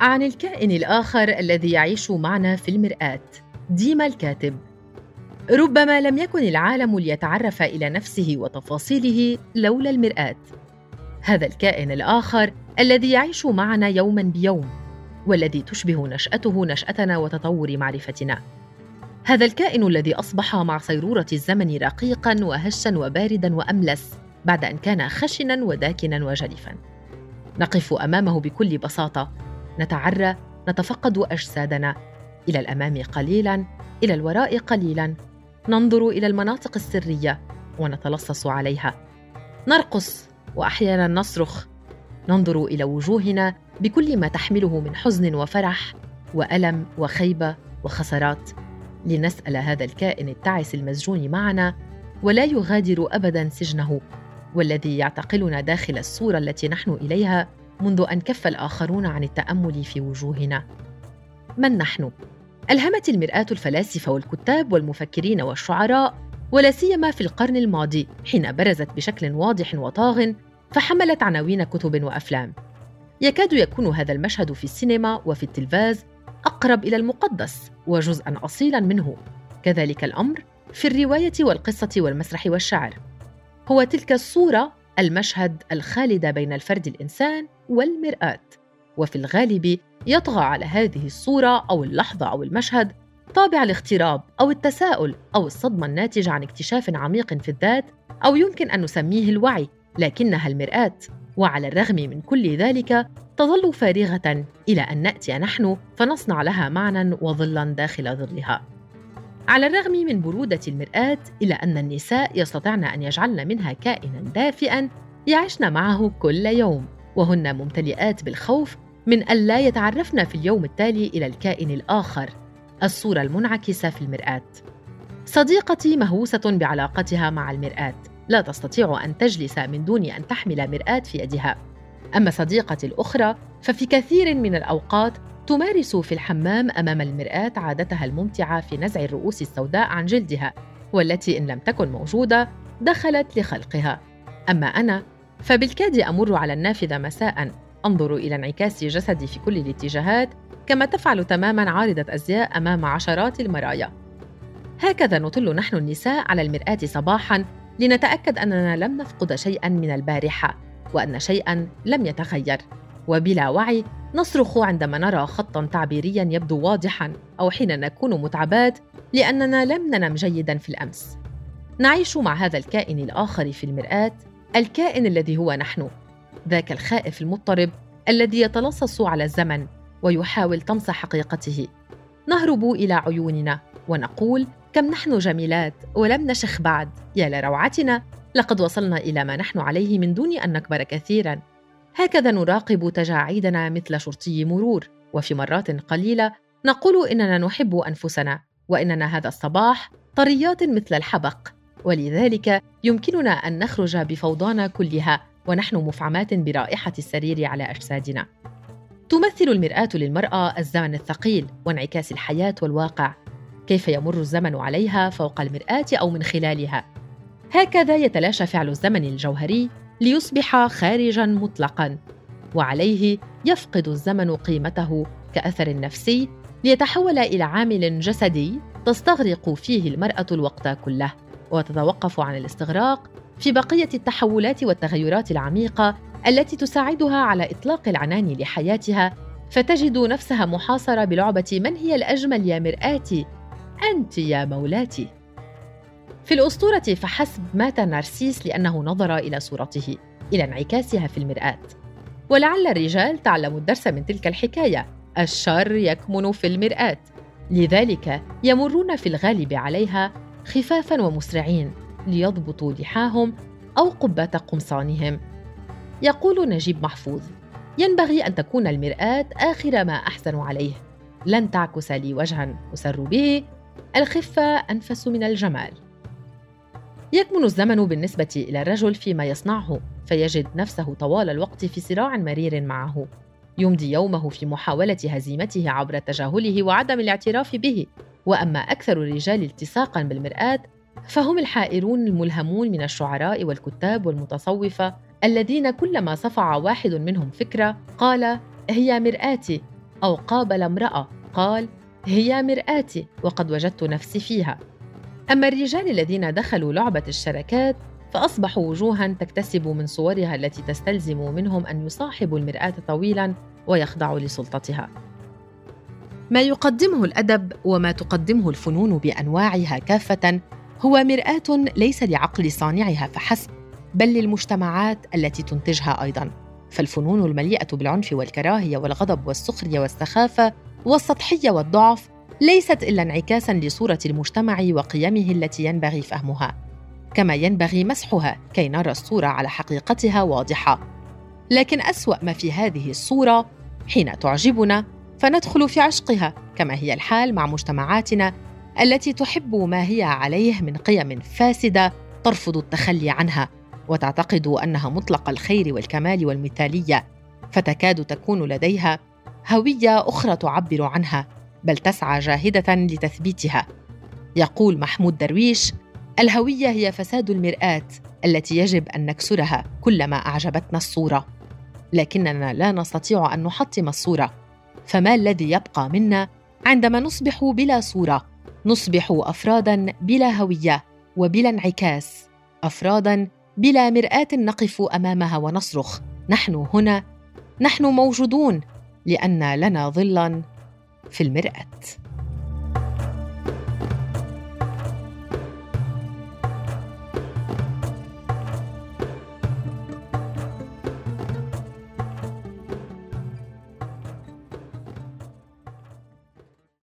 عن الكائن الآخر الذي يعيش معنا في المرآة ديما الكاتب. ربما لم يكن العالم ليتعرف إلى نفسه وتفاصيله لولا المرآة. هذا الكائن الآخر الذي يعيش معنا يوما بيوم والذي تشبه نشأته نشأتنا وتطور معرفتنا. هذا الكائن الذي أصبح مع صيرورة الزمن رقيقا وهشا وباردا وأملس بعد أن كان خشنا وداكنا وجرفا نقف أمامه بكل بساطة. نتعرى نتفقد أجسادنا. إلى الأمام قليلا إلى الوراء قليلا. ننظر إلى المناطق السرية ونتلصص عليها. نرقص وأحيانا نصرخ. ننظر إلى وجوهنا بكل ما تحمله من حزن وفرح وألم وخيبة وخسارات. لنسأل هذا الكائن التعس المسجون معنا ولا يغادر أبدا سجنه والذي يعتقلنا داخل الصورة التي نحن إليها منذ أن كف الآخرون عن التأمل في وجوهنا. من نحن؟ ألهمت المرآة الفلاسفة والكتاب والمفكرين والشعراء ولا سيما في القرن الماضي حين برزت بشكل واضح وطاغ فحملت عناوين كتب وأفلام. يكاد يكون هذا المشهد في السينما وفي التلفاز أقرب إلى المقدس وجزءا اصيلا منه. كذلك الأمر في الرواية والقصة والمسرح والشعر. هو تلك الصورة المشهد الخالد بين الفرد الإنسان والمرآة. وفي الغالب يطغى على هذه الصورة أو اللحظة أو المشهد طابع الاغتراب أو التساؤل أو الصدمة الناتجة عن اكتشاف عميق في الذات أو يمكن أن نسميه الوعي لكنها المرآة. وعلى الرغم من كل ذلك تظل فارغة إلى أن نأتي نحن فنصنع لها معنى وظلا داخل ظلها. على الرغم من برودة المرآة إلا أن النساء يستطعن أن يجعلن منها كائنا دافئا يعشن معه كل يوم. وهن ممتلئات بالخوف من الا يتعرفن في اليوم التالي إلى الكائن الآخر. الصورة المنعكسة في المرآة. صديقتي مهووسة بعلاقتها مع المرآة. لا تستطيع أن تجلس من دون أن تحمل مرآة في يدها. أما صديقتي الأخرى ففي كثير من الأوقات تمارس في الحمام أمام المرآة عادتها الممتعة في نزع الرؤوس السوداء عن جلدها والتي إن لم تكن موجودة دخلت لخلقها. أما أنا فبالكاد أمر على النافذة مساء. أنظر إلى انعكاس جسدي في كل الاتجاهات كما تفعل تماما عارضة أزياء أمام عشرات المرايا. هكذا نطل نحن النساء على المرآة صباحا لنتأكد أننا لم نفقد شيئا من البارحة وأن شيئا لم يتغير. وبلا وعي نصرخ عندما نرى خطا تعبيريا يبدو واضحا أو حين نكون متعبات لأننا لم ننم جيدا في الأمس. نعيش مع هذا الكائن الآخر في المرآة الكائن الذي هو نحن. ذاك الخائف المضطرب الذي يتلصص على الزمن ويحاول طمس حقيقته. نهرب إلى عيوننا ونقول كم نحن جميلات ولم نشخ بعد. يا لروعتنا لقد وصلنا إلى ما نحن عليه من دون أن نكبر كثيرا. هكذا نراقب تجاعيدنا مثل شرطي مرور وفي مرات قليلة نقول إننا نحب أنفسنا وإننا هذا الصباح طريات مثل الحبق. ولذلك يمكننا أن نخرج بفوضانا كلها ونحن مفعمات برائحة السرير على أجسادنا. تمثل المرآة للمرأة الزمن الثقيل وانعكاس الحياة والواقع. كيف يمر الزمن عليها فوق المرآة أو من خلالها؟ هكذا يتلاشى فعل الزمن الجوهري ليصبح خارجا مطلقا وعليه يفقد الزمن قيمته كأثر نفسي ليتحول إلى عامل جسدي تستغرق فيه المرأة الوقت كله وتتوقف عن الاستغراق في بقية التحولات والتغيرات العميقة التي تساعدها على إطلاق العنان لحياتها فتجد نفسها محاصرة بلعبة من هي الأجمل يا مرآتي؟ أنت يا مولاتي. في الأسطورة فحسب مات نارسيس لأنه نظر إلى صورته إلى انعكاسها في المرآة. ولعل الرجال تعلموا الدرس من تلك الحكاية. الشر يكمن في المرآة. لذلك يمرون في الغالب عليها خفافا ومسرعين ليضبطوا لحاهم أو قبات قمصانهم. يقول نجيب محفوظ ينبغي أن تكون المرآة آخر ما احزن عليه. لن تعكس لي وجها أسر به. الخفة أنفس من الجمال. يكمن الزمن بالنسبة إلى الرجل فيما يصنعه فيجد نفسه طوال الوقت في صراع مرير معه. يمضي يومه في محاولة هزيمته عبر تجاهله وعدم الاعتراف به. وأما أكثر الرجال التصاقا بالمرآة فهم الحائرون الملهمون من الشعراء والكتاب والمتصوفه الذين كلما صفع واحد منهم فكرة قال هي مرآتي. أو قابل امرأة قال هي مرآتي. وقد وجدت نفسي فيها. أما الرجال الذين دخلوا لعبة الشركات فأصبحوا وجوها تكتسب من صورها التي تستلزم منهم أن يصاحبوا المرآة طويلا ويخضعوا لسلطتها. ما يقدمه الأدب وما تقدمه الفنون بأنواعها كافة هو مرآة ليس لعقل صانعها فحسب بل للمجتمعات التي تنتجها أيضاً. فالفنون المليئة بالعنف والكراهية والغضب والسخرية والسخافة والسطحية والضعف ليست إلا انعكاساً لصورة المجتمع وقيمه التي ينبغي فهمها كما ينبغي مسحها كي نرى الصورة على حقيقتها واضحة. لكن أسوأ ما في هذه الصورة حين تعجبنا فندخل في عشقها كما هي الحال مع مجتمعاتنا التي تحب ما هي عليه من قيم فاسدة ترفض التخلي عنها وتعتقد أنها مطلق الخير والكمال والمثالية فتكاد تكون لديها هوية أخرى تعبر عنها. بل تسعى جاهدة لتثبيتها. يقول محمود درويش الهوية هي فساد المرآة التي يجب أن نكسرها كلما أعجبتنا الصورة. لكننا لا نستطيع أن نحطم الصورة. فما الذي يبقى منا عندما نصبح بلا صورة؟ نصبح أفرادا بلا هوية وبلا انعكاس. أفرادا بلا مرآة نقف أمامها ونصرخ. نحن هنا نحن موجودون لأن لنا ظلا في المرآة.